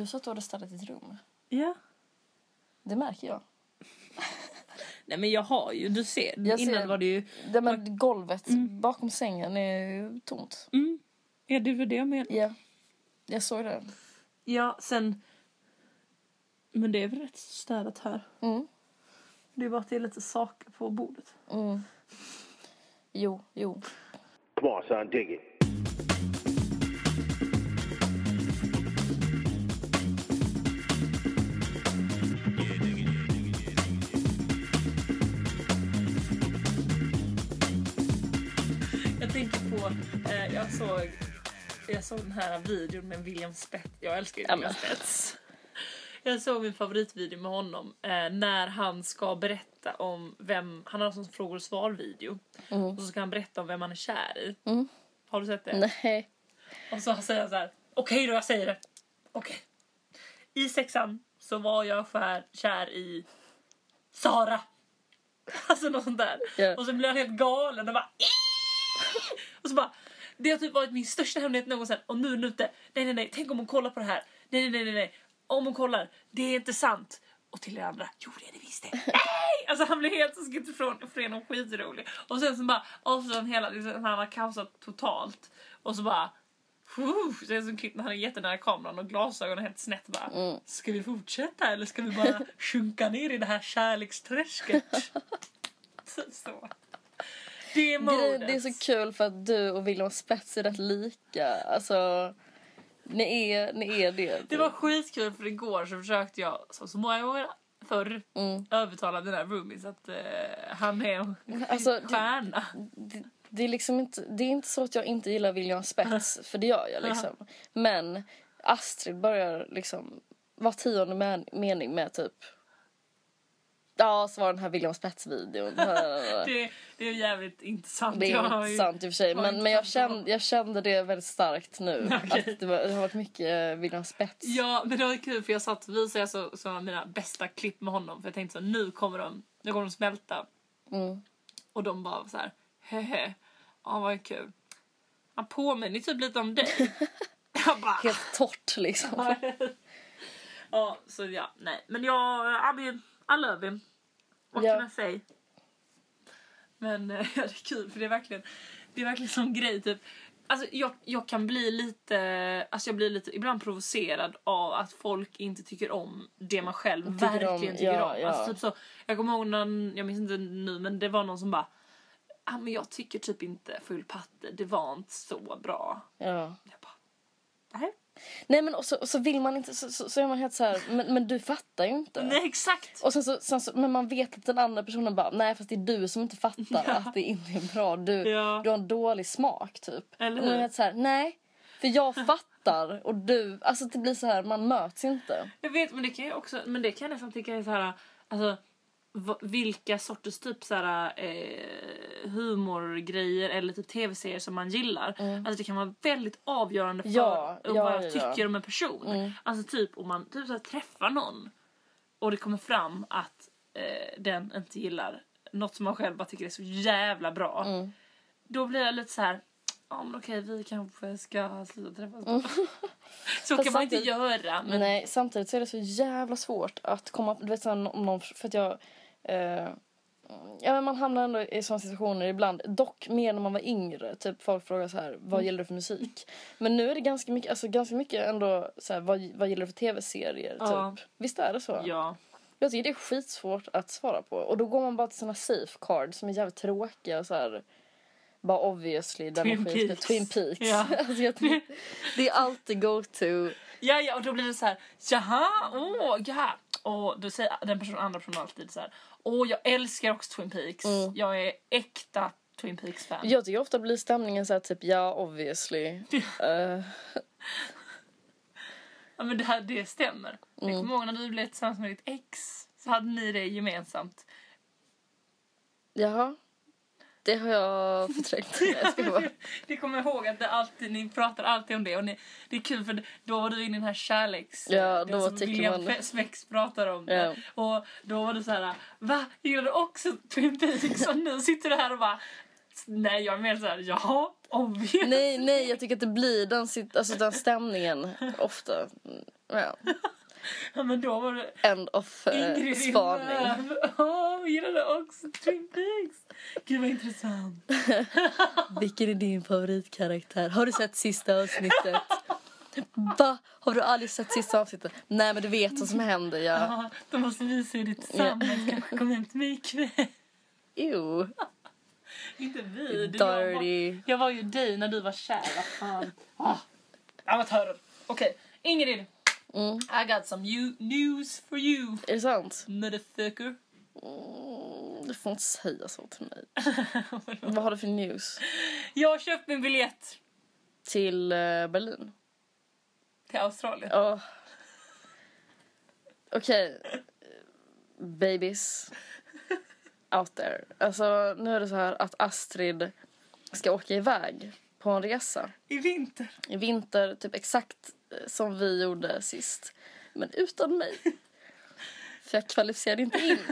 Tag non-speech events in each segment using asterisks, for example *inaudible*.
Du sa att du hade städat ditt rum. Ja. Det märker jag. *laughs* Nej men jag har ju, du ser. Jag innan ser- var det ju... Det med golvet bakom sängen är ju tomt. Mm. Ja det var det jag menade. Ja. Jag såg det. Ja sen... Men det är väl rätt städat här. Mm. Det är bara att det är lite saker på bordet. Mm. Jo, jo. Come on, son, dig it. Eh, jag såg jag såg den här videon med William Spets. Jag älskar ju Ja, William men. Spets. Jag såg min favoritvideo med honom eh, när han ska berätta om vem, han har en sån frågor och svar video. Och så ska han berätta om vem han är kär i. Mm. Har du sett det? Nej. Och så säger han så här. okej då jag säger det. Okej. I sexan så var jag skär, kär i Sara. *laughs* Alltså något sånt där. Ja. Och så blir han helt galen och bara Och så bara det har typ varit min största hemlighet någonsin och nu är den ute. Nej nej nej, tänk om hon kollar på det här. Nej nej nej nej. Om hon kollar, det är inte sant. Och till er andra, jo det är det visst det. *laughs* Nej! Alltså han blir helt så schizofren och skitrolig. Och sen så bara avslutar han hela, liksom, han har kaosat totalt. Och så bara Fuh, det är som klipp när han är jättenära kameran och glasögonen är helt snett bara. Ska vi fortsätta eller ska vi bara *laughs* sjunka ner i det här kärleksträsket? *laughs* Så. Det är modet. det är så kul för att du och William Spets är rätt lika. Alltså, ni är, ni är det. Det var skitkul för igår så försökte jag, som så många gånger förr, Mm. övertala den här roomies att eh, han är en Alltså, det- stjärna. det, det är liksom inte, det är inte så att jag inte gillar William Spets, *laughs* för det gör jag liksom. Men Astrid börjar liksom var tionde men, mening med typ Ja, så var den här William Spets-videon. *laughs* det Det, det är jävligt intressant. är har ju- intressant i och för sig. Men, men jag, kände, jag kände det väldigt starkt nu. *laughs* Okej. Att det, var, det har varit mycket eh, William Spets. Ja, men det var kul för jag satt och visade så, så mina bästa klipp med honom för jag tänkte så nu kommer de, nu kommer de smälta. Mm. Och de bara så här, hehe, ja vad kul. Han påminner typ lite om dig. *laughs* bara, Helt torrt liksom. ja, så ja, nej. Men jag, I mean, I love him. What Ja. can I say? Men eh, *laughs* ja, det är kul för det är verkligen, det är verkligen sån grej typ. Alltså jag, jag kan bli lite, alltså jag blir lite ibland provocerad av att folk inte tycker om det man själv Tycker om, verkligen tycker ja, om. ja. Alltså typ så, jag kommer ihåg någon, jag minns inte nu men det var någon som bara ah, men jag tycker typ inte full patte, det var inte så bra. Ja. Jag bara, nej. Nej men och så, och så vill man inte, så, så, så är man helt så här, men, men du fattar ju inte. Nej exakt! Och sen så, sen så, men man vet att den andra personen bara, nej fast det är du som inte fattar Ja. att det inte är bra. Du, Ja. du har en dålig smak typ. Eller och man är hur? helt så här, nej. För jag fattar och du, alltså det blir så här, man möts inte. Jag vet, men det kan jag också, men det kan jag nästan tycka är så här, alltså vilka sorters typ så här, eh, humorgrejer eller typ tv-serier som man gillar. Alltså det kan vara väldigt avgörande för Mm. Ja, ja, vad ja, jag ja. tycker om en person. Mm. Alltså typ om man typ så här, träffar någon och det kommer fram att eh, den inte gillar något som man själv bara tycker är så jävla bra. Mm. Då blir jag lite så här. Ja men okej vi kanske ska sluta träffas då. *laughs* Så Fast kan man inte göra. Men Nej, samtidigt så är det så jävla svårt att komma, du vet så här, om någon, för att jag eh, Ja men man hamnar ändå i sådana situationer ibland, dock mer när man var yngre. Typ folk frågar så här, vad gillar du för musik? Men nu är det ganska mycket, alltså ganska mycket ändå så här, vad, vad gillar du för tv-serier? Ja. Typ. Visst är det så? ja. Jag tycker det är skitsvårt att svara på. Och då går man bara till såna safe cards som är jävligt tråkiga så här. Bara obviously den Twin skit- Peaks. Twin Peaks. Ja. *laughs* alltså jag det är alltid go-to. Ja, ja, och då blir det så här, jaha, åh, ja. Och då säger den personen, andra personen alltid så här, åh, jag älskar också Twin Peaks. Jag är äkta Twin Peaks-fan. Jag tycker ofta blir stämningen så här typ ja obviously. Eh, *laughs* Ja, men det, här, det stämmer. Jag kommer ihåg när du blev tillsammans med ditt ex, så hade ni det gemensamt. jaha. Det har jag förträngt. *laughs* Jag. Det kommer ihåg att det alltid, ni pratar alltid om det och ni, det är kul för då var du inne i den här kärleks... Ja, då som William man- Spex pratar om Ja. det. Och då var du så här, va? Gillar du också Twin Peaks? Och nu sitter du här och bara Nej, jag menar såhär, ja, obvious. Nej, nej, jag tycker att det blir den, alltså, den stämningen ofta. Ja. *laughs* Ja, men då var det End of uh, spaning. *laughs* Åh, vi gillade också Twin Peaks. Gud vad intressant. *laughs* Vilken är din favoritkaraktär? Har du sett sista avsnittet? Va? Har du aldrig sett sista avsnittet? Nej, men du vet vad som händer. Ja. Ja, då måste vi se det tillsammans. Kanske kom hem till mig ikväll. Ew. Inte vi. det- Jag var, Dirty. jag var ju dig när du var kär. Vad fan. Ah, amatörer. Okej, Ingrid. Mm. I got some news for you. Är det sant? Motherfucker. Mm, du får inte säga så till mig. *laughs* Vad har du för news? Jag har köpt min biljett Till eh, Berlin? till Australien. Åh. Okej. Babies. Out there. Alltså, nu är det så här att Astrid ska åka iväg på en resa. I vinter. I vinter, typ exakt som vi gjorde sist. Men utan mig. *laughs* För jag kvalificerade inte in. *laughs*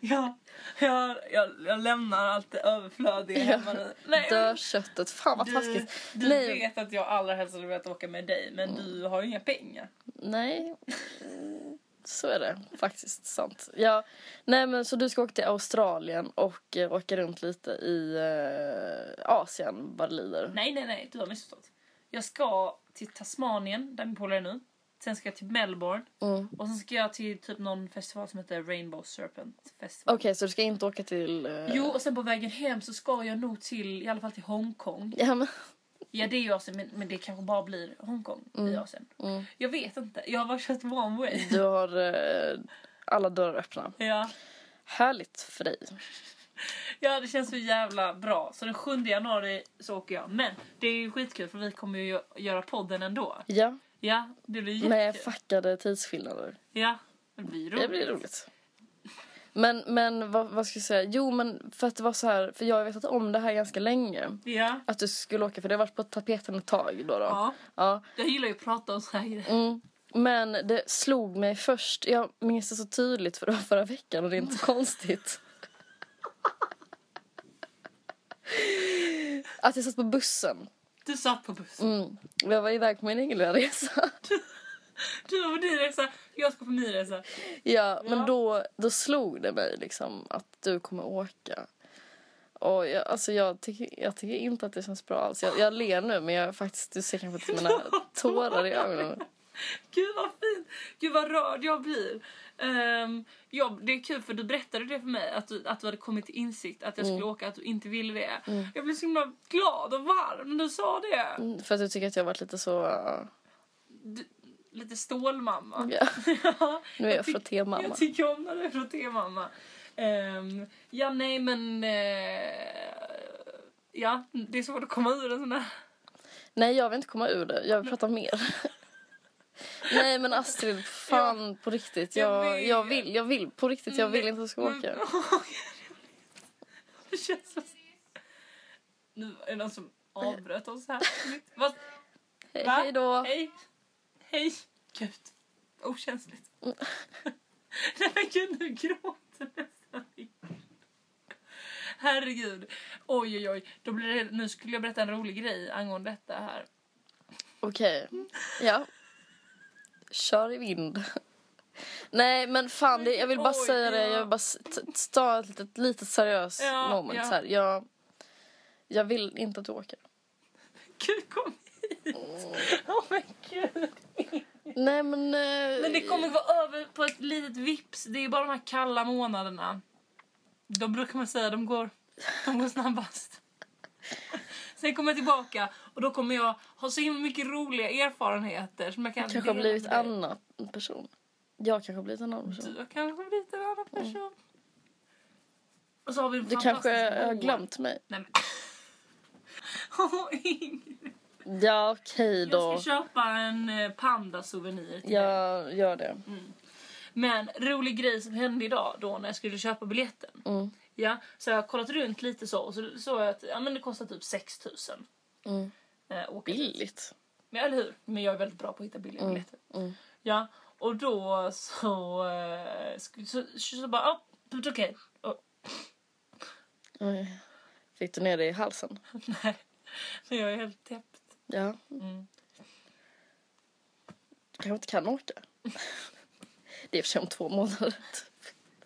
Ja, jag, jag, jag lämnar allt det överflödiga hemma nu. Nej, Dö köttet. Fan vad du, taskigt. du Nej. vet att jag allra helst hade velat åka med dig men du har ju inga pengar. Nej, Mm, så är det faktiskt sant. Ja, nej men så du ska åka till Australien och eh, åka runt lite i eh, Asien vad det lider. Nej, nej, nej, du har missförstått. Jag ska till Tasmanien, där min polare är nu. Sen ska jag till Melbourne. Mm. Och sen ska jag till typ någon festival som heter Rainbow Serpent Festival. Okej, så du ska inte åka till... eh, Jo, och sen på vägen hem så ska jag nog till, i alla fall till Hongkong. Ja, men, Ja, det är ju Asien, men, men det kanske bara blir Hongkong i Asien. mm. Jag vet inte, jag har bara kört one way. Du har eh, alla dörrar öppna. Ja. Härligt för dig. *laughs* ja, det känns så jävla bra. Så den 7 januari så åker jag. Men det är ju skitkul för vi kommer ju göra podden ändå. Ja, Ja, det blir jättekul. med fuckade tidsskillnader. Ja, det blir roligt. Det blir roligt. Men, men vad, vad ska jag säga? Jo, men för att det var så här, för jag har vetat om det här ganska länge. Ja. Att du skulle åka, för det har varit på tapeten ett tag då. då. ja. ja. Jag gillar ju att prata om så här grejer. Mm. Men det slog mig först, jag minns det så tydligt för det *laughs* var förra veckan och det är inte konstigt. *laughs* Att jag satt på bussen. Du satt på bussen. Mm. Jag var iväg på min egen lilla resa. *laughs* Du var på din resa, jag ska på min resa. Ja, men Ja. då, då slog det mig liksom att du kommer åka. Och jag, alltså jag, tycker, jag tycker inte att det känns bra alls. Jag, jag ler nu men jag faktiskt, du ser kanske inte mina *laughs* tårar i ögonen. *laughs* Gud vad fint! Gud vad rörd jag blir. Um, ja, det är kul för du berättade det för mig att du, att du hade kommit till insikt att jag skulle åka, att du inte ville det. Jag blev så himla glad och varm när du sa det. Mm, För att du tycker att jag har varit lite så... uh, Du, lite stålmamma. ja. *laughs* Ja, Nu är jag tyck- frottémamma. Jag tycker om när du är frottémamma. Um, ja, nej men... eh, ja, det är svårt att komma ur en sån här... Nej, jag vill inte komma ur det. Jag vill prata mer. *laughs* Nej, men Astrid, fan på riktigt. Jag Jag, vet. jag, vill, jag vill på riktigt. Jag vill inte att du ska åka. *laughs* Det känns så... Nu är det någon som avbröt oss här. Vad? Hej, Va? hej då. Hej. Hej. Gud. Okänsligt. *laughs* Nej men gud, nu gråter nästan. Herregud. Oj, oj, oj. Då blir det, nu skulle jag berätta en rolig grej angående detta här. Okej. Ja. Kör i vind. Nej, men fan, det, jag vill bara Oj, säga det. ja. Jag vill bara ta ett litet, litet seriöst Ja, moment. ja. Här. Jag, jag vill inte att du åker. Gud, kom hit. Åh men gud. Nej, men... eh, Men det kommer vara över på ett litet vips. Det är bara de här kalla månaderna. Då brukar man säga de går, de går snabbast. Sen kommer jag tillbaka och då kommer jag ha så himla mycket roliga erfarenheter som jag kan kanske har blivit dig. annan person. Jag kanske har blivit en annan person. Du har kanske blivit en annan person. Och så har vi en Du kanske har glömt mig. Nej, men... *laughs* Åh, Ingrid. Ja, okej Jag då. ska köpa en eh, panda-souvenir till dig. Jag gör det. Men rolig grej som hände idag då när jag skulle köpa biljetten. Mm. Ja, så jag har kollat runt lite så och så såg jag att ja, men det kostar typ 6000. Mm. Eh. Billigt. Men, eller hur? Men jag är väldigt bra på att hitta billiga Mm. biljetter. Mm. Ja, och då så... Eh, så, så, så bara, ja, oh, okej. Och- Oj. Fick du ner det i halsen? *laughs* Nej, men jag är helt täppt. Ja. Mm. Du kanske inte kan åka? Det är för sig om två månader.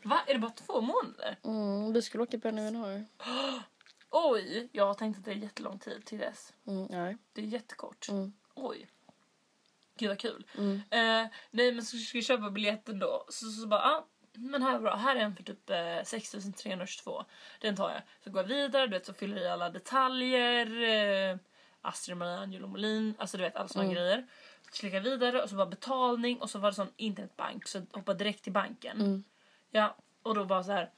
Va? Är det bara två månader? Mm, vi skulle åka på en evenemang. *gasps* Oj, jag har tänkt att det är jättelång tid till dess. Mm, nej. Det är jättekort. Mm. Oj. Gud vad kul. Mm. Eh, nej men så ska vi köpa biljetten då. Så, så bara, ah, men här är bra. Här är en för typ eh, 6322. Den tar jag. Så går jag vidare, du vet så fyller jag i alla detaljer. Eh, Astrid Maria Angelo Molin, alltså du vet alla såna Mm. grejer. Så klickar jag vidare och så var betalning och så var det sån internetbank så jag hoppade direkt till banken. Mm. Ja, och då bara så här.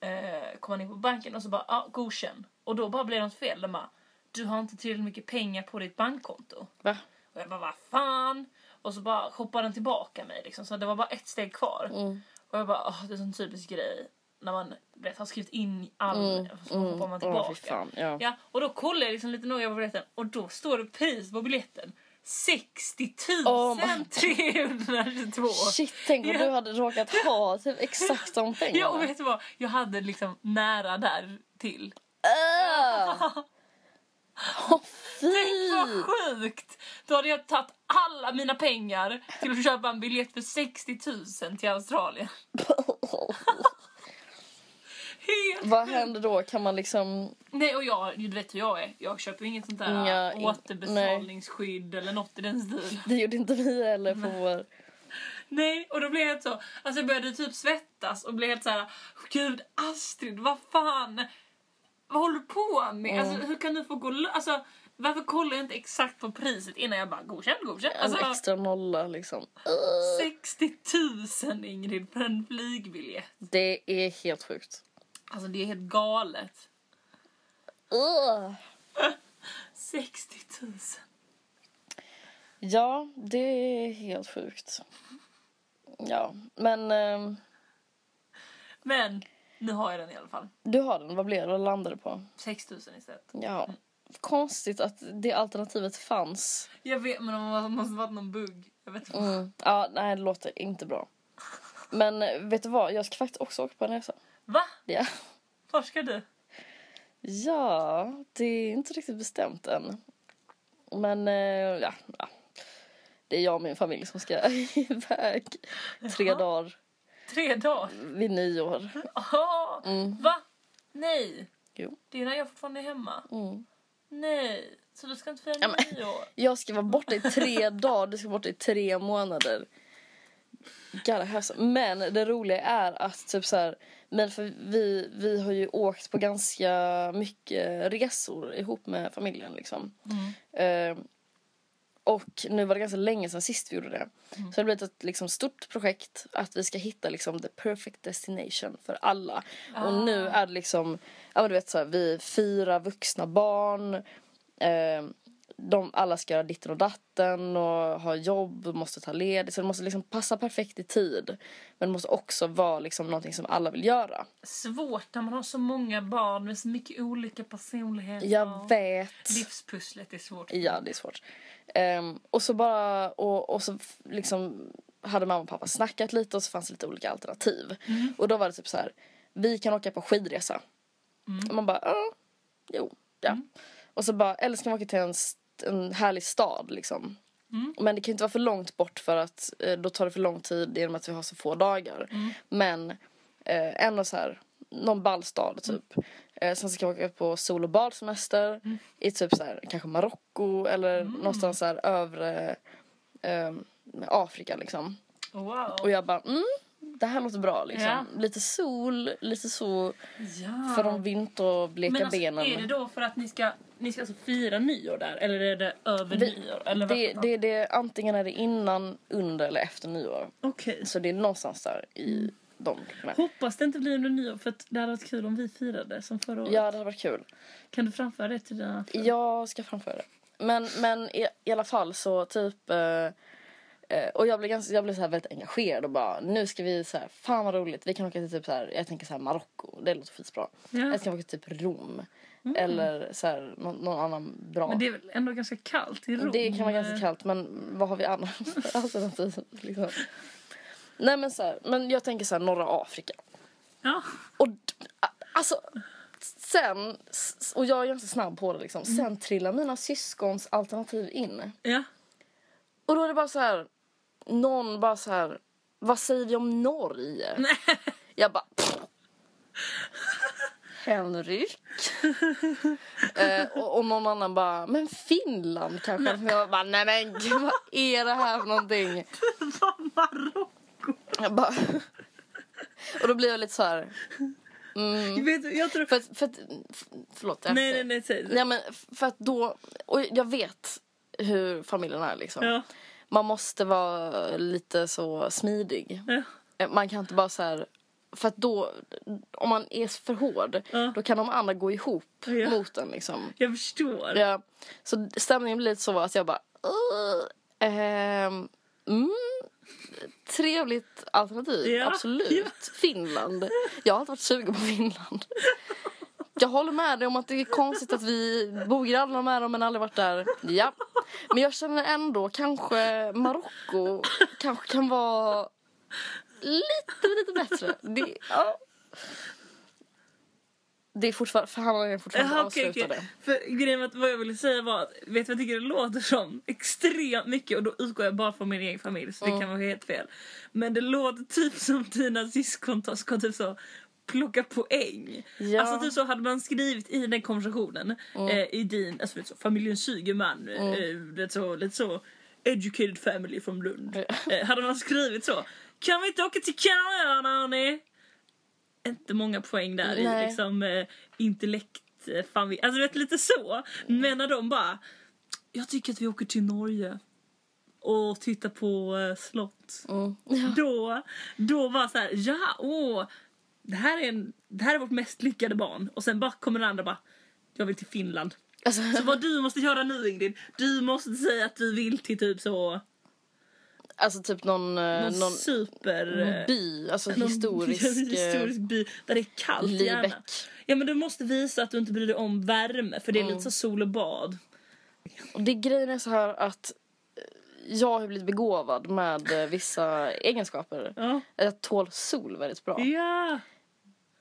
Eh, kom man in på banken och så bara, ja, ah, godkänn. Och då bara blev det något fel. De bara, du har inte tillräckligt mycket pengar på ditt bankkonto. Va? Och jag bara, vad fan? Och så bara hoppade den tillbaka mig liksom. Så det var bara ett steg kvar. Mm. Och jag bara, åh, det är en sån typisk grej. När man vet, har skrivit in all, Mm. så hoppar man Åh, tillbaka. fy fan. Ja. Ja, och då kollar jag liksom lite noga på biljetten och då står det pris på biljetten. 60 Oh my- 322. Shit, tänk om Ja. du hade råkat ha typ exakt de pengarna. Ja, och vet du vad? Jag hade liksom nära där till. Öh! Åh, Tänk fy! vad sjukt! Då hade jag tagit alla mina pengar till att köpa en biljett för 60 000 till Australien. *laughs* Helt Vad händer då? Kan man liksom... Nej och jag, du vet hur jag är. Jag köper inget sånt där Inga- in- återbetalningsskydd eller något i den stilen. Det gjorde inte vi heller på vår... Nej, och då blev jag helt så, alltså jag började typ svettas och blev helt så här, gud Astrid, vad fan, vad håller du på med? Mm. Alltså hur kan du få gå alltså varför kollar jag inte exakt på priset innan jag bara godkänd, godkänd? En Alltså extra nolla liksom. 60 000 Ingrid för en flygbiljett. Det är helt sjukt. Alltså det är helt galet. Ugh. *laughs* 60 000. Ja, det är helt sjukt. Ja, men ehm, Men nu har jag den i alla fall. du har den. Vad blev det? Vad landade på? 6 000 istället. Ja, konstigt att det alternativet fanns. Jag vet men det måste varit någon bugg. Jag vet inte. Mm. Ja, nej, det låter inte bra. Men eh, vet du vad? Jag ska faktiskt också åka på en resa. Va? Ja. Var ska du? Ja, det är inte riktigt bestämt än. Men eh, ja, ja. Det är jag och min familj som ska *laughs* iväg tre Jaha. dagar Tre dagar? vid nyår. Aha. Mm. Va? Nej. Jo. Det är när jag fortfarande är hemma. Mm. Nej. Så du ska inte fira Ja, nyår? Jag ska vara borta i tre *laughs* dagar, du ska vara borta i tre månader. Gotta have some. Men det roliga är att typ så här, men för vi, vi har ju åkt på ganska mycket resor ihop med familjen liksom. Mm. Eh, och nu var det ganska länge sedan sist vi gjorde det. Så det har blivit ett liksom, stort projekt att vi ska hitta liksom, the perfect destination för alla. Och nu är det liksom, ja men du vet så här, vi är fyra vuxna barn. Eh, de alla ska göra ditten och datten och ha jobb och måste ta ledigt. Så det måste liksom passa perfekt i tid. Men det måste också vara liksom någonting som alla vill göra. Svårt när man har så många barn med så mycket olika personligheter. Jag vet. Livspusslet är svårt. Ja, det är svårt. Ehm, och så bara, och, och så liksom hade mamma och pappa snackat lite och så fanns det lite olika alternativ. Och då var det typ så här, vi kan åka på skidresa. Och man bara, ja, jo, ja. Och så bara, eller ska man åka till en, en härlig stad liksom. Men det kan inte vara för långt bort för att eh, då tar det för lång tid genom att vi har så få dagar. Men eh, ändå så här, någon ballstad typ. Eh, sen ska vi åka på sol och badsemester i typ så här, kanske Marocko eller någonstans så här övre eh, Afrika liksom. Wow. Och jag bara, mm, det här låter bra liksom. Ja. Lite sol, lite så ja. för de vinterbleka Men alltså, benen. är det då för att ni ska, ni ska alltså fira nyår där? Eller är det över Det- nyår? Eller det, det, det, antingen är det innan, under eller efter nyår. Okej. Så det är någonstans där i Mm. de med. Hoppas det inte blir under nyår för att det hade varit kul om vi firade som förra året. Ja, det hade varit kul. Kan du framföra det till dina föräldrar? Jag ska framföra det. Men, men i, i alla fall så typ... Eh, och jag blev, ganska, jag blev så här väldigt engagerad och bara nu ska vi så här, fan vad roligt. Vi kan åka till typ så här, jag tänker så här Marocko. Det låter skitbra. Ja. Jag ska åka till typ Rom. Eller så här, någon, någon annan bra. Men det är väl ändå ganska kallt i Rom? Det kan vara ganska kallt men vad har vi annars för *laughs* alternativ? Liksom. Nej men så här, men jag tänker så här norra Afrika. Ja. Och alltså sen, och jag är ganska snabb på det liksom, sen trillar mina syskons alternativ in. Ja. Och då är det bara så här, någon bara så här, vad säger vi om Norge? Jag bara, pff. Henrik. *laughs* eh, och, och någon annan bara, men Finland kanske? Men jag bara, nej men gud vad är det här för någonting? *laughs* Vad Marocko. Jag bara, och då blir jag lite så här, mm, Vet du, jag tror... för för att, f- förlåt. jag Nej, nej, nej, säg det. Nej men för att då, och jag vet hur familjen är liksom. Ja. Man måste vara lite så smidig. Ja. Eh, Man kan inte bara så här, för att då, om man är för hård, Ja. då kan de andra gå ihop Ja. mot en liksom. Jag förstår. Ja, så stämningen blir lite så att jag bara, "Ugh, ehm, mm, trevligt alternativ, absolut. Finland, jag har alltid varit sugen på Finland. *laughs* Jag håller med dig om att det är konstigt att vi bor grannar med dem men aldrig varit där. Ja. Men jag känner ändå kanske Marocko kanske kan vara lite, lite bättre. Det, ja. det är fortfarande, förhandlingarna är fortfarande Jaha, okej, avslutade. okej. För grejen att vad jag ville säga var att, vet du vad jag tycker det låter som? Extremt mycket och då utgår jag bara från min egen familj så det Mm. kan vara helt fel. Men det låter typ som dina syskon ska typ så plocka poäng. Ja. Alltså typ så hade man skrivit i den konversationen Mm. eh, i din, alltså vet så, familjen Sygerman, eh, det så, lite så educated family från Lund. Eh, hade man skrivit så, kan vi inte åka till Kanarieöarna hörni? Inte många poäng där Nej. i liksom eh, intellekt, eh, familj, alltså vet lite så. Men när de bara, jag tycker att vi åker till Norge och tittar på eh, slott. Mm. Ja. Då, då var så här, ja, åh, det här, är en, det här är vårt mest lyckade barn. Och sen bara kommer den andra bara, jag vill till Finland. Alltså, Så vad du måste göra nu Ingrid, du måste säga att du vill till typ så, alltså typ någon, eh, någon, någon, super... någon by, alltså någon historisk, *laughs* historisk by där det är kallt gärna. Libeck. Ja men du måste visa att du inte bryr dig om värme för det är Mm. lite så sol och bad. Och det grejen är så här att jag har blivit begåvad med eh, vissa egenskaper. Ja. Jag tål sol väldigt bra. Ja.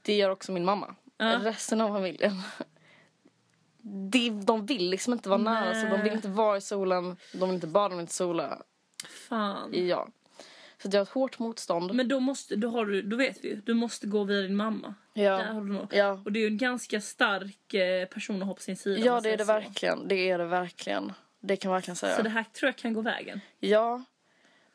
Det gör också min mamma. Ja. Resten av familjen. De, de vill liksom inte vara nära så de vill Nej. inte vara i solen. De vill inte bada, de vill inte sola. Fan. Ja. Så jag har ett hårt motstånd. Men då måste, då har du, då vet vi ju, du måste gå via din mamma. Där ja. har du. Ja. Och det är ju en ganska stark eh, person att ha på sin sida. ja, det är det så. verkligen. Det är det verkligen. Det kan man verkligen säga. Så det här tror jag kan gå vägen. Ja.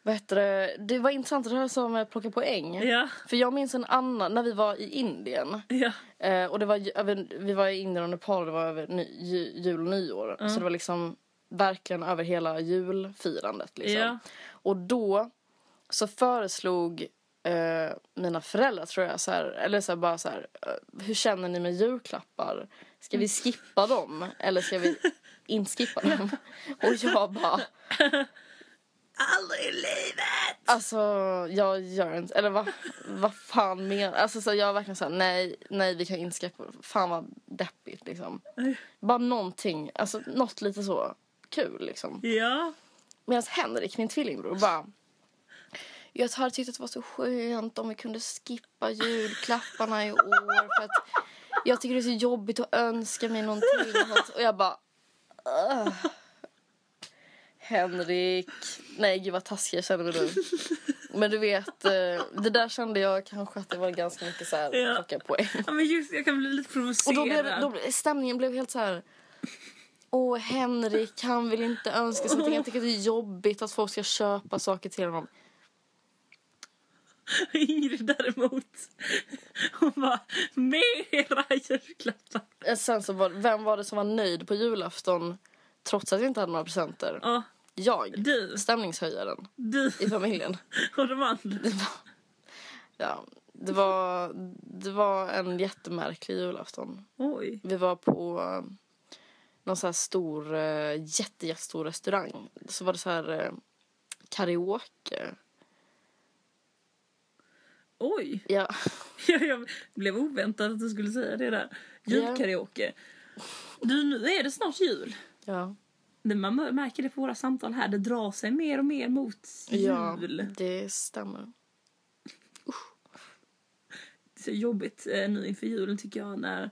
Heter det? Var intressant det här som plocka poäng. Ja. För jag minns en annan, när vi var i Indien. Ja. Eh, och det var, över, vi var i Indien och Nepal, det var över ny, ju, jul och nyår. Så det var liksom verkligen över hela julfirandet. Liksom. Ja. Och då så föreslog eh, mina föräldrar tror jag så här, eller så här, bara så här, eh, hur känner ni med julklappar? Ska vi skippa dem eller ska vi inte skippa dem? Och jag bara, Aldrig i livet! alltså jag gör inte, eller vad, vad fan menar Alltså så jag verkligen såhär, nej, nej vi kan inte skippa, fan vad deppigt liksom. Bara någonting, alltså något lite så kul liksom. Ja. Medan Henrik, min tvillingbror, bara... Jag hade tyckt att det var så skönt om vi kunde skippa julklapparna i år. För att jag tycker det är så jobbigt att önska mig någonting. Och jag bara... Henrik. Nej, gud vad taskig jag känner mig nu. Men du vet, eh, det där kände jag kanske att det var ganska mycket så här Ja. plocka poäng. ja men just jag kan bli lite Och provocerad. då blev, då, stämningen blev helt så här... Åh, Henrik, han vill inte önska sig någonting. Jag tycker det är jobbigt att folk ska köpa saker till honom. *laughs* Ingrid däremot, hon bara mera julklappar. Eh, Sen så var, vem var det som var nöjd på julafton trots att jag inte hade några presenter? Ja, Jag. du, Stämningshöjaren du i familjen. *laughs* och de andra. Det var, ja, det var, det var en jättemärklig julafton. Oj. Vi var på eh, någon så här stor, eh, jätte, jättestor restaurang. Så var det så här karaoke. Oj. *laughs* Ja. Jag, blev oväntad att du skulle säga det där. Julkaraoke. Du, nu är det snart jul. Ja. Det- Man märker det på våra samtal här. Det drar sig mer och mer mot ja, jul. det stämmer. Det är så jobbigt eh, nu inför julen tycker jag när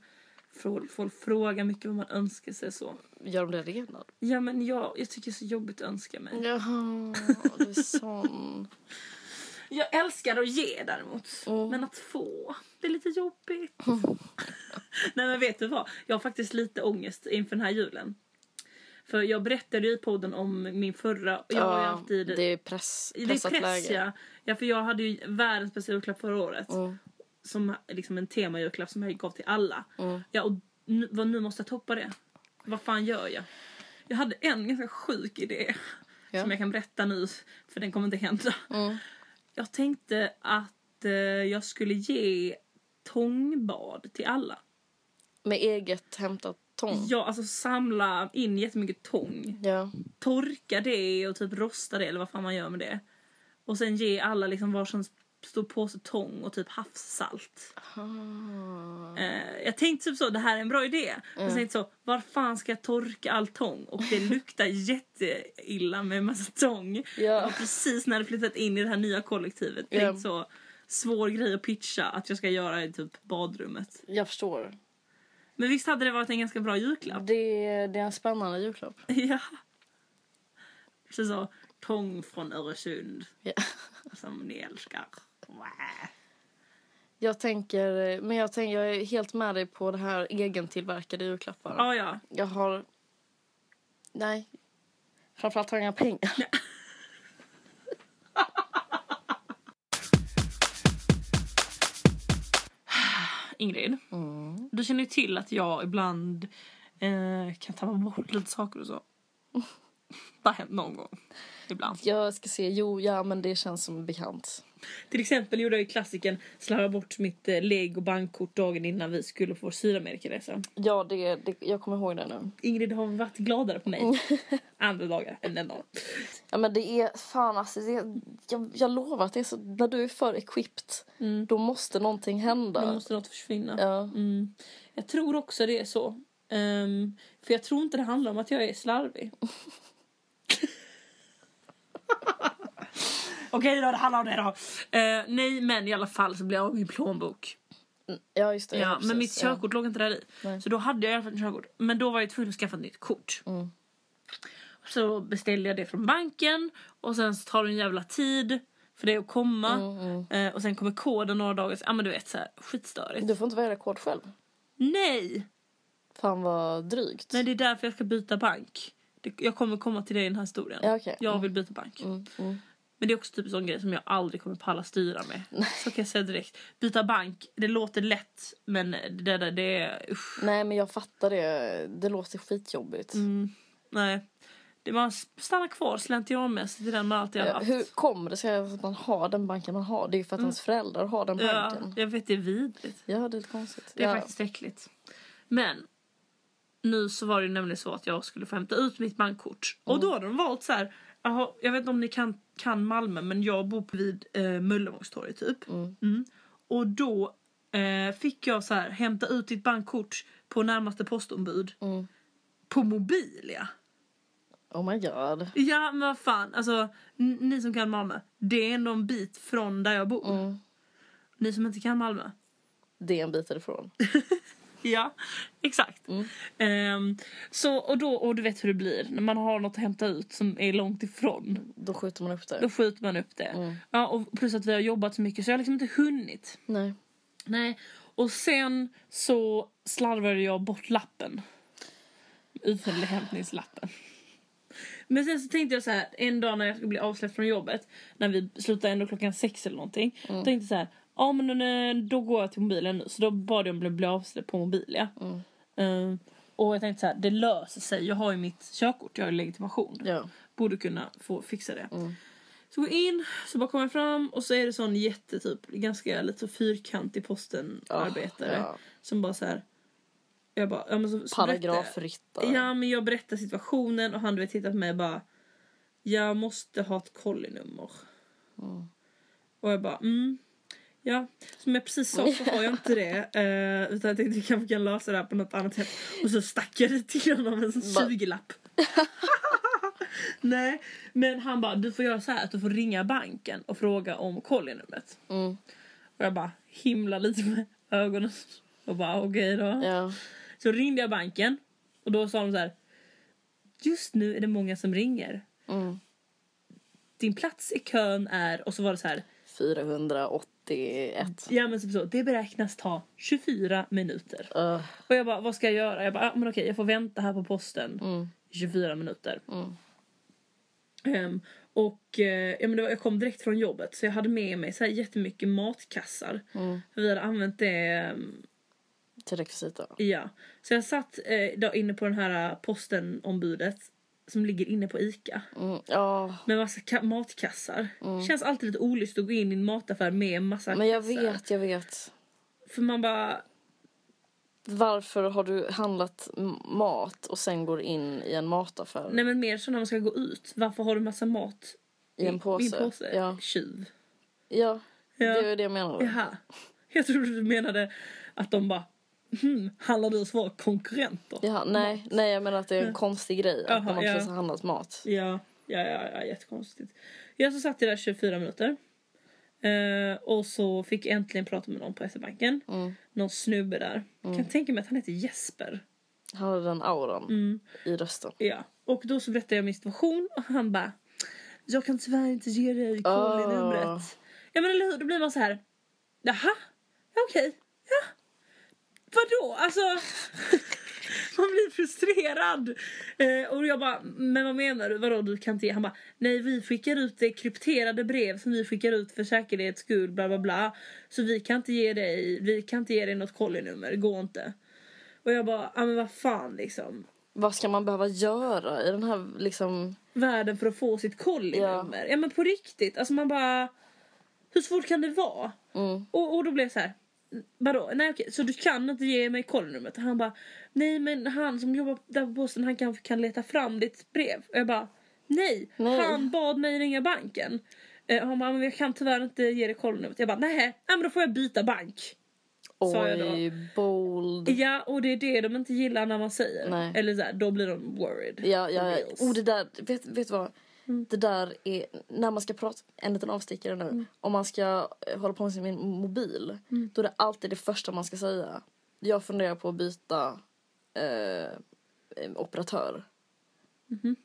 Folk, frågar mycket vad man önskar sig så. Gör de det redan? Ja men jag, jag tycker det är så jobbigt att önska mig. Jaha, du är sån. *laughs* Jag älskar att ge däremot. Mm. Men att få, det är lite jobbigt. *laughs* Nej men vet du vad? Jag har faktiskt lite ångest inför den här julen. För jag berättade ju i podden om min förra, jag ju alltid... det är press, det är pressat press läge. ja. ja. för jag hade ju världens bästa julklapp förra året. Mm. Som liksom en temajulklapp som jag gav till alla. Mm. Ja och nu, vad, nu måste jag toppa det. Vad fan gör jag? Jag hade en ganska sjuk idé. Ja. Som jag kan berätta nu, för den kommer inte hända. Mm. Jag tänkte att eh, jag skulle ge tångbad till alla. Med eget hämtat tång. Ja, alltså samla in jättemycket tång. Ja. Torka det och typ rosta det eller vad fan man gör med det. Och sen ge alla liksom varsin stor påse tång och typ havssalt. Eh, jag tänkte typ så, det här är en bra idé. Men jag tänkte så, var fan ska jag torka all tång? Och det luktar *laughs* jätteilla med massa tång. Var Ja. precis när jag flyttat in i det här nya kollektivet. Ja. Tänkt så, svår grej att pitcha att jag ska göra i typ badrummet. Jag förstår. Men visst hade det varit en ganska bra julklapp? Det, det är en spännande julklapp. *laughs* ja. Så, så tång från Öresund Ja. som ni älskar. Jag tänker, men jag tänker, jag är helt med dig på det här egentillverkade julklappar. Ja, ja. Jag har, nej. Framförallt har jag inga pengar. *laughs* Ingrid, Mm. du känner ju till att jag ibland eh, kan tappa bort lite saker och så. *laughs* Det har hänt någon gång. Ibland. Jag ska se, jo, ja men det känns som bekant. Till exempel gjorde jag ju klassiken slarva bort mitt eh, lego bankkort dagen innan vi skulle vår Sydamerika-resa. Ja, det, det, jag kommer ihåg det nu. Ingrid har varit gladare på mig *laughs* andra dagar än den dagen. Ja men det är, fan alltså, det, jag, jag lovar att det är så, när du är för equipped, Mm. då måste någonting hända. Då måste något försvinna. Ja. Mm. Jag tror också det är så. Ehm, för jag tror inte det handlar om att jag är slarvig. *laughs* Okej då, det handlar om det då. Eh, nej, men i alla fall så blev jag av min plånbok. ja just det. Ja, precis, men mitt ja. körkort låg inte där i. Nej. Så då hade jag i alla fall ett körkort. Men då var jag tvungen att skaffa ett nytt kort. Mm. Så beställde jag det från banken och sen så tar det en jävla tid för det att komma. Mm, mm. Eh, och sen kommer koden några dagar Ja men du vet så här, skitstörigt. Du får inte välja kod själv. Nej! Fan vad drygt. Nej det är därför jag ska byta bank. Det, jag kommer komma till det i den här historien. Ja, okej. Jag Mm. vill byta bank. Mm, mm. Men det är också typ en sån grej som jag aldrig kommer palla styra med. Så kan jag säga direkt. Byta bank, det låter lätt men det där det är usch. Nej men jag fattar det. Det låter skitjobbigt. Mm, nej. Det man stannar kvar slentrianmässigt i den man alltid har Ja, haft. hur kommer det sig att man har den banken man har? Det är ju för att ens föräldrar har den ja, banken. jag vet det är vidrigt. Ja, det är lite konstigt. Det är ja. faktiskt äckligt. Men nu så var det nämligen så att jag skulle få hämta ut mitt bankkort. Och då hade de valt så här. Jag vet inte om ni kan, kan Malmö men jag bor vid eh, Möllevångstorget typ. Mm. Mm. Och då eh, fick jag så här hämta ut ditt bankkort på närmaste postombud. Mm. På Mobilia. Oh my god. Ja men vad fan, alltså ni som kan Malmö. Det är ändå en bit från där jag bor. Mm. Ni som inte kan Malmö. Det är en bit ifrån. *laughs* *laughs* Ja, exakt. Mm. Ehm, så, och, då, och du vet hur det blir när man har något att hämta ut som är långt ifrån. Då skjuter man upp det. Då skjuter man upp det. Mm. Ja, och plus att vi har jobbat så mycket så jag har liksom inte hunnit. Nej. Nej. Och sen så slarvade jag bort lappen. Utfärdhämtningslappen. Men sen så tänkte jag så här, en dag när jag skulle bli avsläppt från jobbet, när vi slutade ändå klockan sex eller någonting. Mm. Tänkte så här, ja men då går jag till mobilen nu. Så då bad jag om att bli avsläppt på mobilia. Mm. Ehm, och jag tänkte så här, det löser sig. Jag har ju mitt körkort, jag har ju legitimation. Ja. Borde kunna få fixa det. Mm. Så går jag in, så bara kommer jag fram och så är det sån jättetyp, ganska lite så fyrkantig posten arbetare. Ja. Som bara så här. Jag bara, ja men så, så Paragrafryttare. Ja men jag berättar situationen och han du vet tittar på mig och bara. Jag måste ha ett kollinummer. Mm. Och jag bara mm. Ja, som jag precis sa så har jag inte det. Eh, utan jag tänkte vi kanske kan lösa det här på något annat sätt. Och så stack jag det till honom en sån Va? 20-lapp. *laughs* Nej, men han bara du får göra så här att du får ringa banken och fråga om kollinumret. Mm. Och jag bara himla lite med ögonen. Och bara okej då. Ja. Så ringde jag banken och då sa de så här. Just nu är det många som ringer. Mm. Din plats i kön är och så var det så här. 481. Ja men typ så, det beräknas ta 24 minuter. Uh, Och jag bara, vad ska jag göra? Jag bara, ah, men okej jag får vänta här på posten mm, i 24 minuter. mm. Ehm, och eh, ja, men det var, jag kom direkt från jobbet så jag hade med mig så här jättemycket matkassar. Mm. För vi hade använt det, ehm, Till rekvisita. ja. Så jag satt eh, då inne på den här postenombudet som ligger inne på ICA. Mm. Ja, Med massa ka- matkassar. Känns alltid lite olyst att gå in i en mataffär med en massa men jag kassar. vet, jag vet. För man bara, Varför har du handlat mat och sen går in i en mataffär? nej men mer så när man ska gå ut. Varför har du massa mat I en påse? I en påse? Ja. Tjuv. Ja, Ja. det är det jag menar. Jaha. Jag trodde du menade att de bara hmm, handlar du hos våra konkurrenter? Ja, nej, nej, jag menar att det är en konstig grej. Att när man ja. precis har handlat mat. Ja, ja, ja, ja jättekonstigt. Jag så satt jag där 24 minuter. Eh, och så fick jag äntligen prata med någon på SE-banken. Mm. Någon snubbe där. Kan tänka mig att han heter Jesper. Han hade den auran Mm. i rösten. Ja. Och då så berättade jag min situation och han bara Jag kan tyvärr inte ge dig callinumret. Ah. Ja men eller hur, då blir man så här. Jaha, ja, okej, ja. Vadå? Alltså man blir frustrerad. Eh, och jag bara, men vad menar du? Vadå du kan inte? Han bara, nej vi skickar ut det krypterade brev som vi skickar ut för säkerhets skull bla bla bla. Så vi kan inte ge dig, vi kan inte ge dig något kollinummer, går inte. Och jag bara, ja men vad fan liksom. Vad ska man behöva göra i den här liksom... världen för att få sitt kollinummer. Ja. men på riktigt, alltså man bara... Hur svårt kan det vara? Mm. Och, och då blev jag så här. Vadå? Nej okej, så du kan inte ge mig kollinumret? Och han bara, nej men han som jobbar där på posten han kanske kan leta fram ditt brev. Och jag bara, nej, Nej. han bad mig ringa banken. Eh, han bara, men jag kan tyvärr inte ge dig kollinumret. Jag bara, nej, men då får jag byta bank. Oj, bold. Ja, och det är det de inte gillar när man säger. Nej. Eller så här, då blir de worried. Ja, ja, reals. oh, det där, vet, vet du vad? Mm. Det där är, när man ska prata, en liten avstickare nu. Om man ska eh, hålla på med sin mobil, Mm. då är det alltid det första man ska säga. Jag funderar på att byta eh, operatör. Mhm.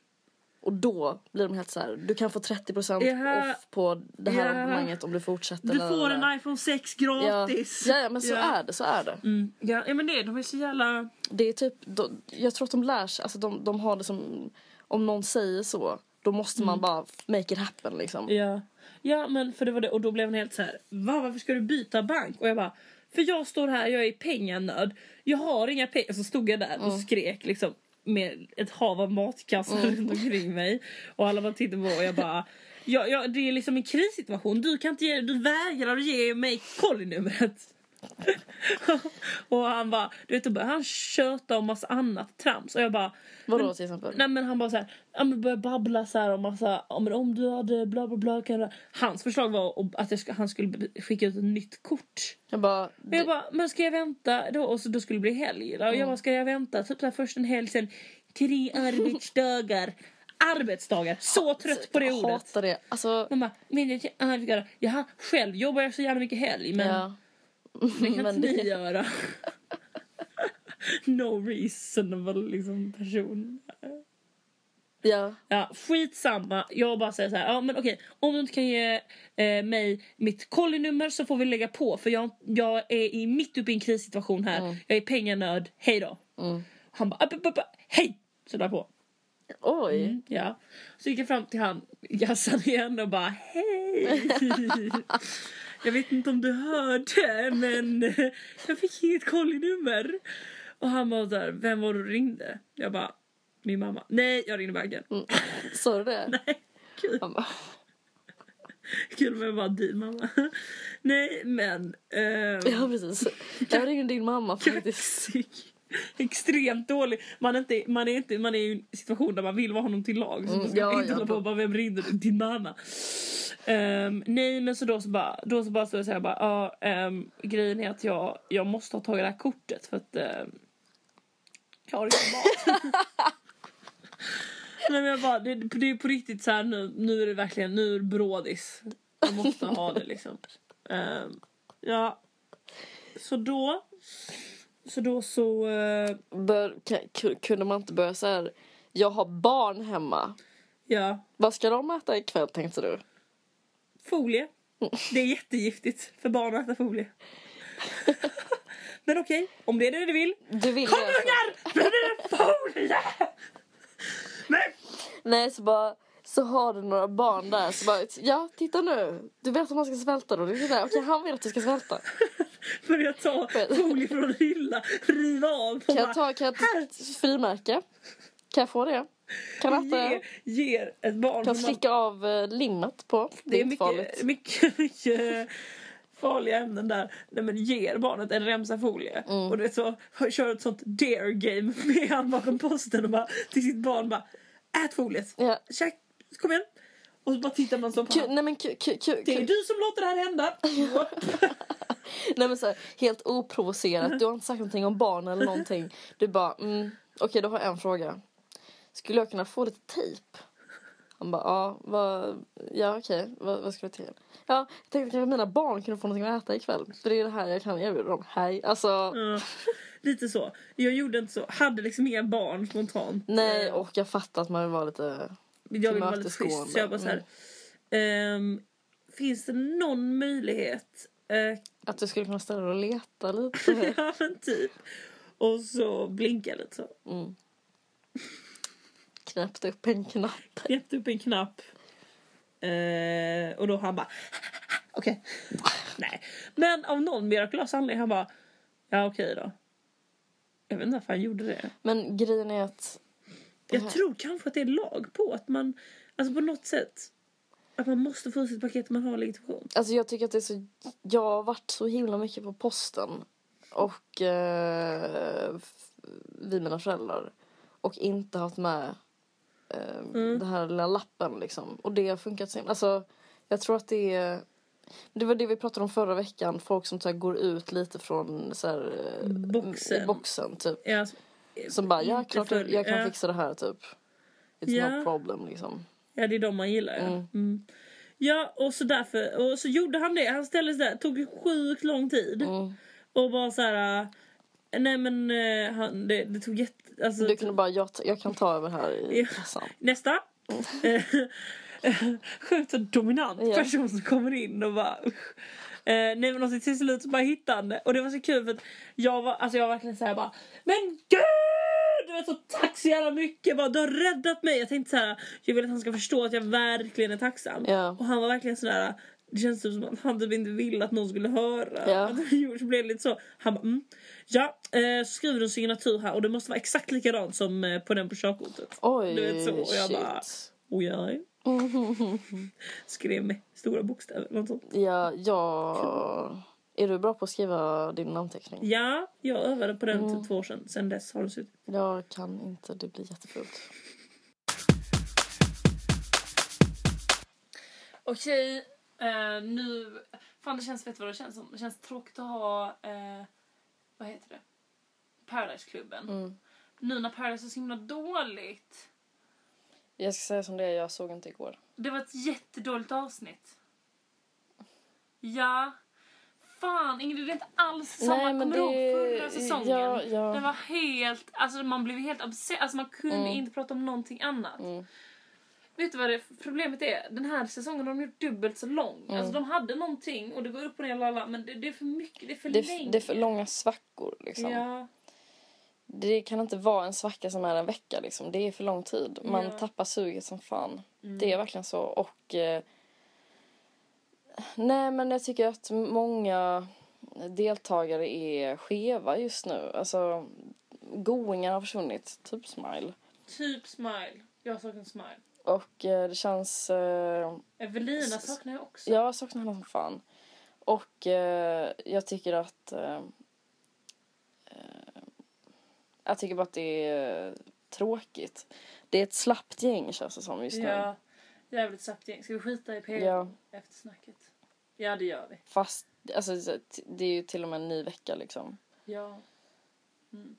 Och då blir de helt så här, du kan få 30% Ja. off på det här Ja. abonnemanget om du fortsätter. Du får en iPhone 6 ja. gratis. ja, ja, men så Ja. är det, så är det. Mm. Ja, ja men det, de är så jävla... Det är typ, då, jag tror att de lär sig, alltså de, de har det som, om någon säger så, då måste man bara make it happen liksom. Mm. Ja. ja men för det var det och då blev hon helt så här. Va, varför ska du byta bank? Och jag bara för jag står här, jag är penganöd. Jag har inga pengar. Så stod jag där och skrek liksom med ett hav av matkassar runt omkring mig. Och alla bara tittade på och jag bara ja, ja, det är liksom en krissituation. Du kan inte ge, du vägrar att ge mig kollinumret. *laughs* och han bara, du vet då började han köta om massa annat trams och jag bara Vadå till exempel? Nej men han bara såhär, men började babbla såhär om massa, men om du hade bla bla bla kan du... Hans förslag var att- jag han skulle skicka ut ett nytt kort. Jag bara, Och jag bara, men ska jag vänta då? Och så då skulle det bli helg. då? Och jag bara, ska jag vänta typ såhär först en helg sen tre *laughs* arbetsdagar. Arbetsdagar, så trött på det jag ordet. hatar det. Alltså, bara, men jag arbetsdagar. Jaha, själv jobbar jag så jävla mycket helg men ja. *laughs* det kan inte ni göra. *laughs* no reasonable liksom person. Ja. Ja, skitsamma. Jag bara säger så här, ja men okej, om du inte kan ge eh, mig mitt kollinummer så får vi lägga på för jag, jag är i, mitt uppe i en krissituation här. Jag är penganöd, hej då. Mm. Han bara, upp, upp, upp, hej! Så där på. Oj. Mm, ja. Så gick jag fram till han, Jassan igen och bara, hej! *laughs* jag vet inte om du hörde men *laughs* jag fick inget kollinummer. Och han bara där, vem var du ringde? Jag bara, min mamma. Nej, jag ringde banken. Mm. Sa du det? *laughs* Nej, kul. Han bara, Kul med bara din mamma. *laughs* Nej men. ehm, ja precis. Jag ringer din mamma faktiskt. Classic. *laughs* Extremt dålig. Man är, inte, man, är inte, man är i en situation där man vill vara honom till lag. Så Mm, man ska ja, inte ja, hålla på och bara vem ringde du? Din mamma. Ehm, nej men så då så bara, då så bara står jag säger bara, ja ehm, grejen är att jag, jag måste ha tagit det här kortet för att um, jag har ingen mat. *laughs* Nej men jag bara, det, det är på riktigt så här nu, nu är det verkligen, nu är det brådis. Jag måste ha det liksom. Ehm, ja. Så då så då så... eh, Bör, kunde man inte börja så här. Jag har barn hemma. ja, Vad ska de äta ikväll tänkte du? folie. Det är jättegiftigt för barn att äta folie. *laughs* Men okej, om det är det du vill. Du vill Kom alltså. ungar! Nu är det folie! Nej! Nej så bara så har du några barn där så bara ja titta nu. Du vet att man ska svälta då. Det är. Okej han vill att du ska svälta. *laughs* Börja ta folie från en hylla, riva av Kan jag ta kan jag ett frimärke? Kan jag få det? Kan ge, det? ger ett barn Kan slicka av eh, limmet på? Det är, Det är inte farligt. mycket, mycket, mycket farliga ämnen där. Nej, men ger barnet en remsa folie Mm. och du vet så kör ett sånt dare game med han bakom posten och bara till sitt barn bara ät foliet. Ja. Käk, kom igen. Och så bara tittar man så på nej men ku, Det är du som låter det här hända. *laughs* *laughs* Nej men så här, helt oprovocerat. Du har inte sagt någonting om barn eller någonting. Du bara, mm, okej då har jag en fråga. Skulle jag kunna få lite tejp? Han bara, ja, vad, ja okej, vad, vad ska vi till? Ja, jag tänkte att mina barn kunde få någonting att äta ikväll. För det är det här jag kan erbjuda dem. Hej, alltså. Ja, *laughs* Lite så. Jag gjorde inte så. Hade liksom inga barn spontant. Nej, Eh, och jag fattar att man vill vara lite... jag vill vara lite schysst. Så jag bara så här. ehm, finns det någon möjlighet eh, Att du skulle kunna ställa dig och leta lite. *laughs* ja men typ. Och så blinkar jag lite så. Mm. Knäppt upp en knapp. Knäppte upp en knapp. Eh, och då han bara okej. Nej. Men av någon mirakulös anledning han bara ja okej då. Jag vet inte varför han gjorde det. Men grejen är att... Jag tror kanske att det är lag på att man, alltså på något sätt, att man måste få sitt paket när man har legitimation. Alltså jag tycker att det är så... Jag har varit så himla mycket på posten. Och eh, vid mina föräldrar. Och inte haft med eh, Mm. den här lilla lappen liksom. Och det har funkat så himla- Alltså jag tror att det är... Det var det vi pratade om förra veckan. Folk som så här, går ut lite från så här, eh, Boxen. boxen typ. Ja, Som bara, ja klart jag, följ- jag kan ja. fixa det här typ. It's Ja. no problem liksom. Ja, det är de man gillar. Ja. Mm. Mm. Ja, och så därför, och så gjorde han det. Han ställde sig där, tog ju sjukt lång tid. Mm. Och bara så här. äh, nej men äh, han, det, det tog jätte, alltså. Du kunde bara, jag, jag kan ta över här i kassan. Nästa. Eh, *laughs* Sjukt så dominant Ja. person som kommer in och bara usch. Eh, nej men och till slut så bara hittade han det. Och det var så kul för att jag var, alltså jag var verkligen såhär bara Men gud! Du vet så tack så jävla mycket. Bara, du har räddat mig. Jag tänkte så här, jag vill att han ska förstå att jag verkligen är tacksam. Ja. Och han var verkligen sådär det känns typ som att han typ inte ville att någon skulle höra. Ja. Att så blev lite så. Han bara mm. Ja, eh, så skriver du en signatur här och det måste vara exakt likadant som eh, på den på körkortet. Oj, Du vet så, och jag shit. bara- Och jag *laughs* skrev med stora bokstäver. Något sånt. Ja, ja. Är du bra på att skriva din namnteckning? Ja, jag övade på den Mm. två år sedan. Sen dess har det suttit. Jag kan inte, det blir jättefult. Okej, eh, nu... Fan det känns, vet du vad det känns som? Det känns tråkigt att ha, eh, vad heter det? Paradise-klubben. Mm. Nu när Paradise är så himla dåligt. Jag ska säga som det är, jag såg inte igår. Det var ett jättedåligt avsnitt. Ja. Fan Ingrid, det är inte alls samma. Nej, men Kommer du det- ihåg förra säsongen? ja, ja. Den var helt, alltså man blev helt obsessed. Alltså man kunde Mm. inte prata om någonting annat. Mm. Vet du vad det problemet är? Den här säsongen har de gjort dubbelt så lång. Mm. Alltså de hade någonting och det går upp och ner lala, men det, det är för mycket, det är för Det, länge. det är för långa svackor liksom. Ja. Det kan inte vara en svacka som är en vecka liksom. Det är för lång tid. Man Ja. tappar suget som fan. Mm. Det är verkligen så. Och... Eh, nej, men jag tycker att många deltagare är skeva just nu. Alltså, goingen har försvunnit. Typ Smile. Typ Smile. Jag saknar Smile. Och eh, det känns... Eh, Evelina saknar jag också. jag saknar henne som fan. Och eh, jag tycker att... Eh, eh, jag tycker bara att det är tråkigt. Det är ett slappt gäng känns det som just nu. Ja, jävligt slappt gäng. Ska vi skita i PG Ja. efter snacket? Ja, det gör vi. Fast alltså, det är ju till och med en ny vecka liksom. Ja. Mm.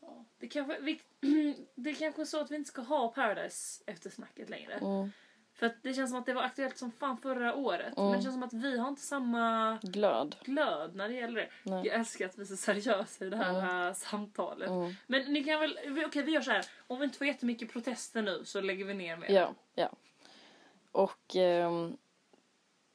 ja. Det, kanske, vi, *clears throat* det är kanske är så att vi inte ska ha Paradise efter snacket längre. Mm. För att det känns som att det var aktuellt som fan förra året. Mm. Men det känns som att vi har inte samma Glöd. glöd när det gäller det. Nej. Jag älskar att vi är så seriösa i det här äh, samtalet. Mm. Men ni kan väl, okej vi gör så här. Om vi inte får jättemycket protester nu så lägger vi ner mer. Ja, ja. Och ehm,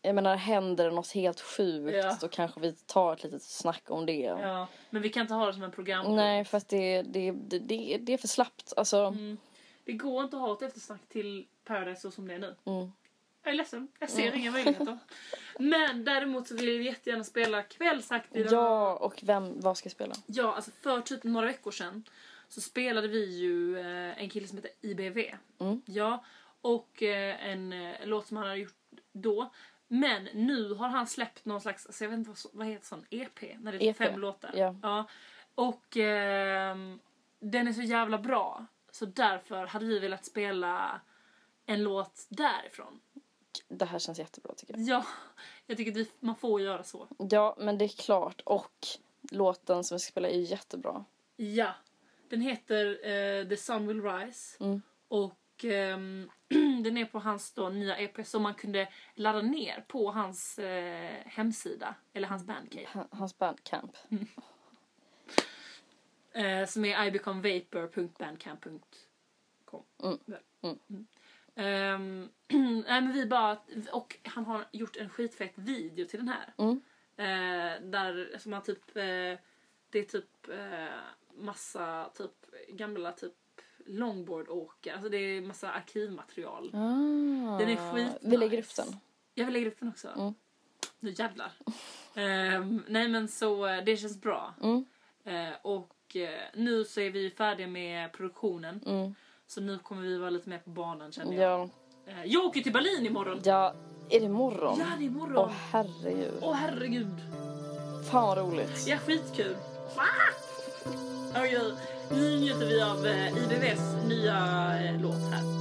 jag menar, händer det något helt sjukt Ja. då kanske vi tar ett litet snack om det. Ja, men vi kan inte ha det som en program. Nej, för att det, det, det, det, det är för slappt. Alltså, Mm. Det går inte att ha ett eftersnack till Paradise så som det är nu. mm. Jag är ledsen, jag ser inga möjligheter. *laughs* Men däremot så vill vi jättegärna spela kvällsaktiva. ja, och vem, vad ska jag spela? Ja, alltså för typ några veckor sedan så spelade vi ju eh, en kille som heter IBV. Mm. Ja, och eh, en eh, låt som han hade gjort då. Men nu har han släppt någon slags, alltså jag vet inte vad, vad heter sån EP? När det är EP, fem låtar. ja. Och ehm, den är så jävla bra. Så därför hade vi velat spela en låt därifrån. Det här känns jättebra tycker jag. Ja, jag tycker att vi, man får göra så. Ja, men det är klart. Och låten som vi ska spela är jättebra. Ja. Den heter eh, The Sun Will Rise. Mm. Och ehm, *clears throat* den är på hans då nya EP som man kunde ladda ner på hans eh, hemsida. Eller hans bandcamp. Ha- Hans bandcamp. *laughs* Eh, som är ibecomevapor.bandcamp.com. Mm. Mm. Mm. Ehm, *clears throat* nej men vi bara, och han har gjort en skitfett video till den här. Mm. Eh, där som man typ, eh, det är typ eh, massa typ gamla typ longboardåkare, alltså det är massa arkivmaterial. Ah, Den är skitnice. Vi lägger upp den. Jag vill lägga upp den också. Mm. Nu jävlar. Ehm, nej men så eh, det känns bra. Mm. Eh, och eh, nu så är vi färdiga med produktionen. Mm. Så nu kommer vi vara lite mer på banan känner jag. Ja, Eh, jag åker till Berlin imorgon. ja, är det imorgon? Ja, det är imorgon. Åh herregud. Åh herregud. Fan vad roligt. Ja, skitkul. Ah! Okej, nu njuter vi av eh, IBVs nya eh, låt här.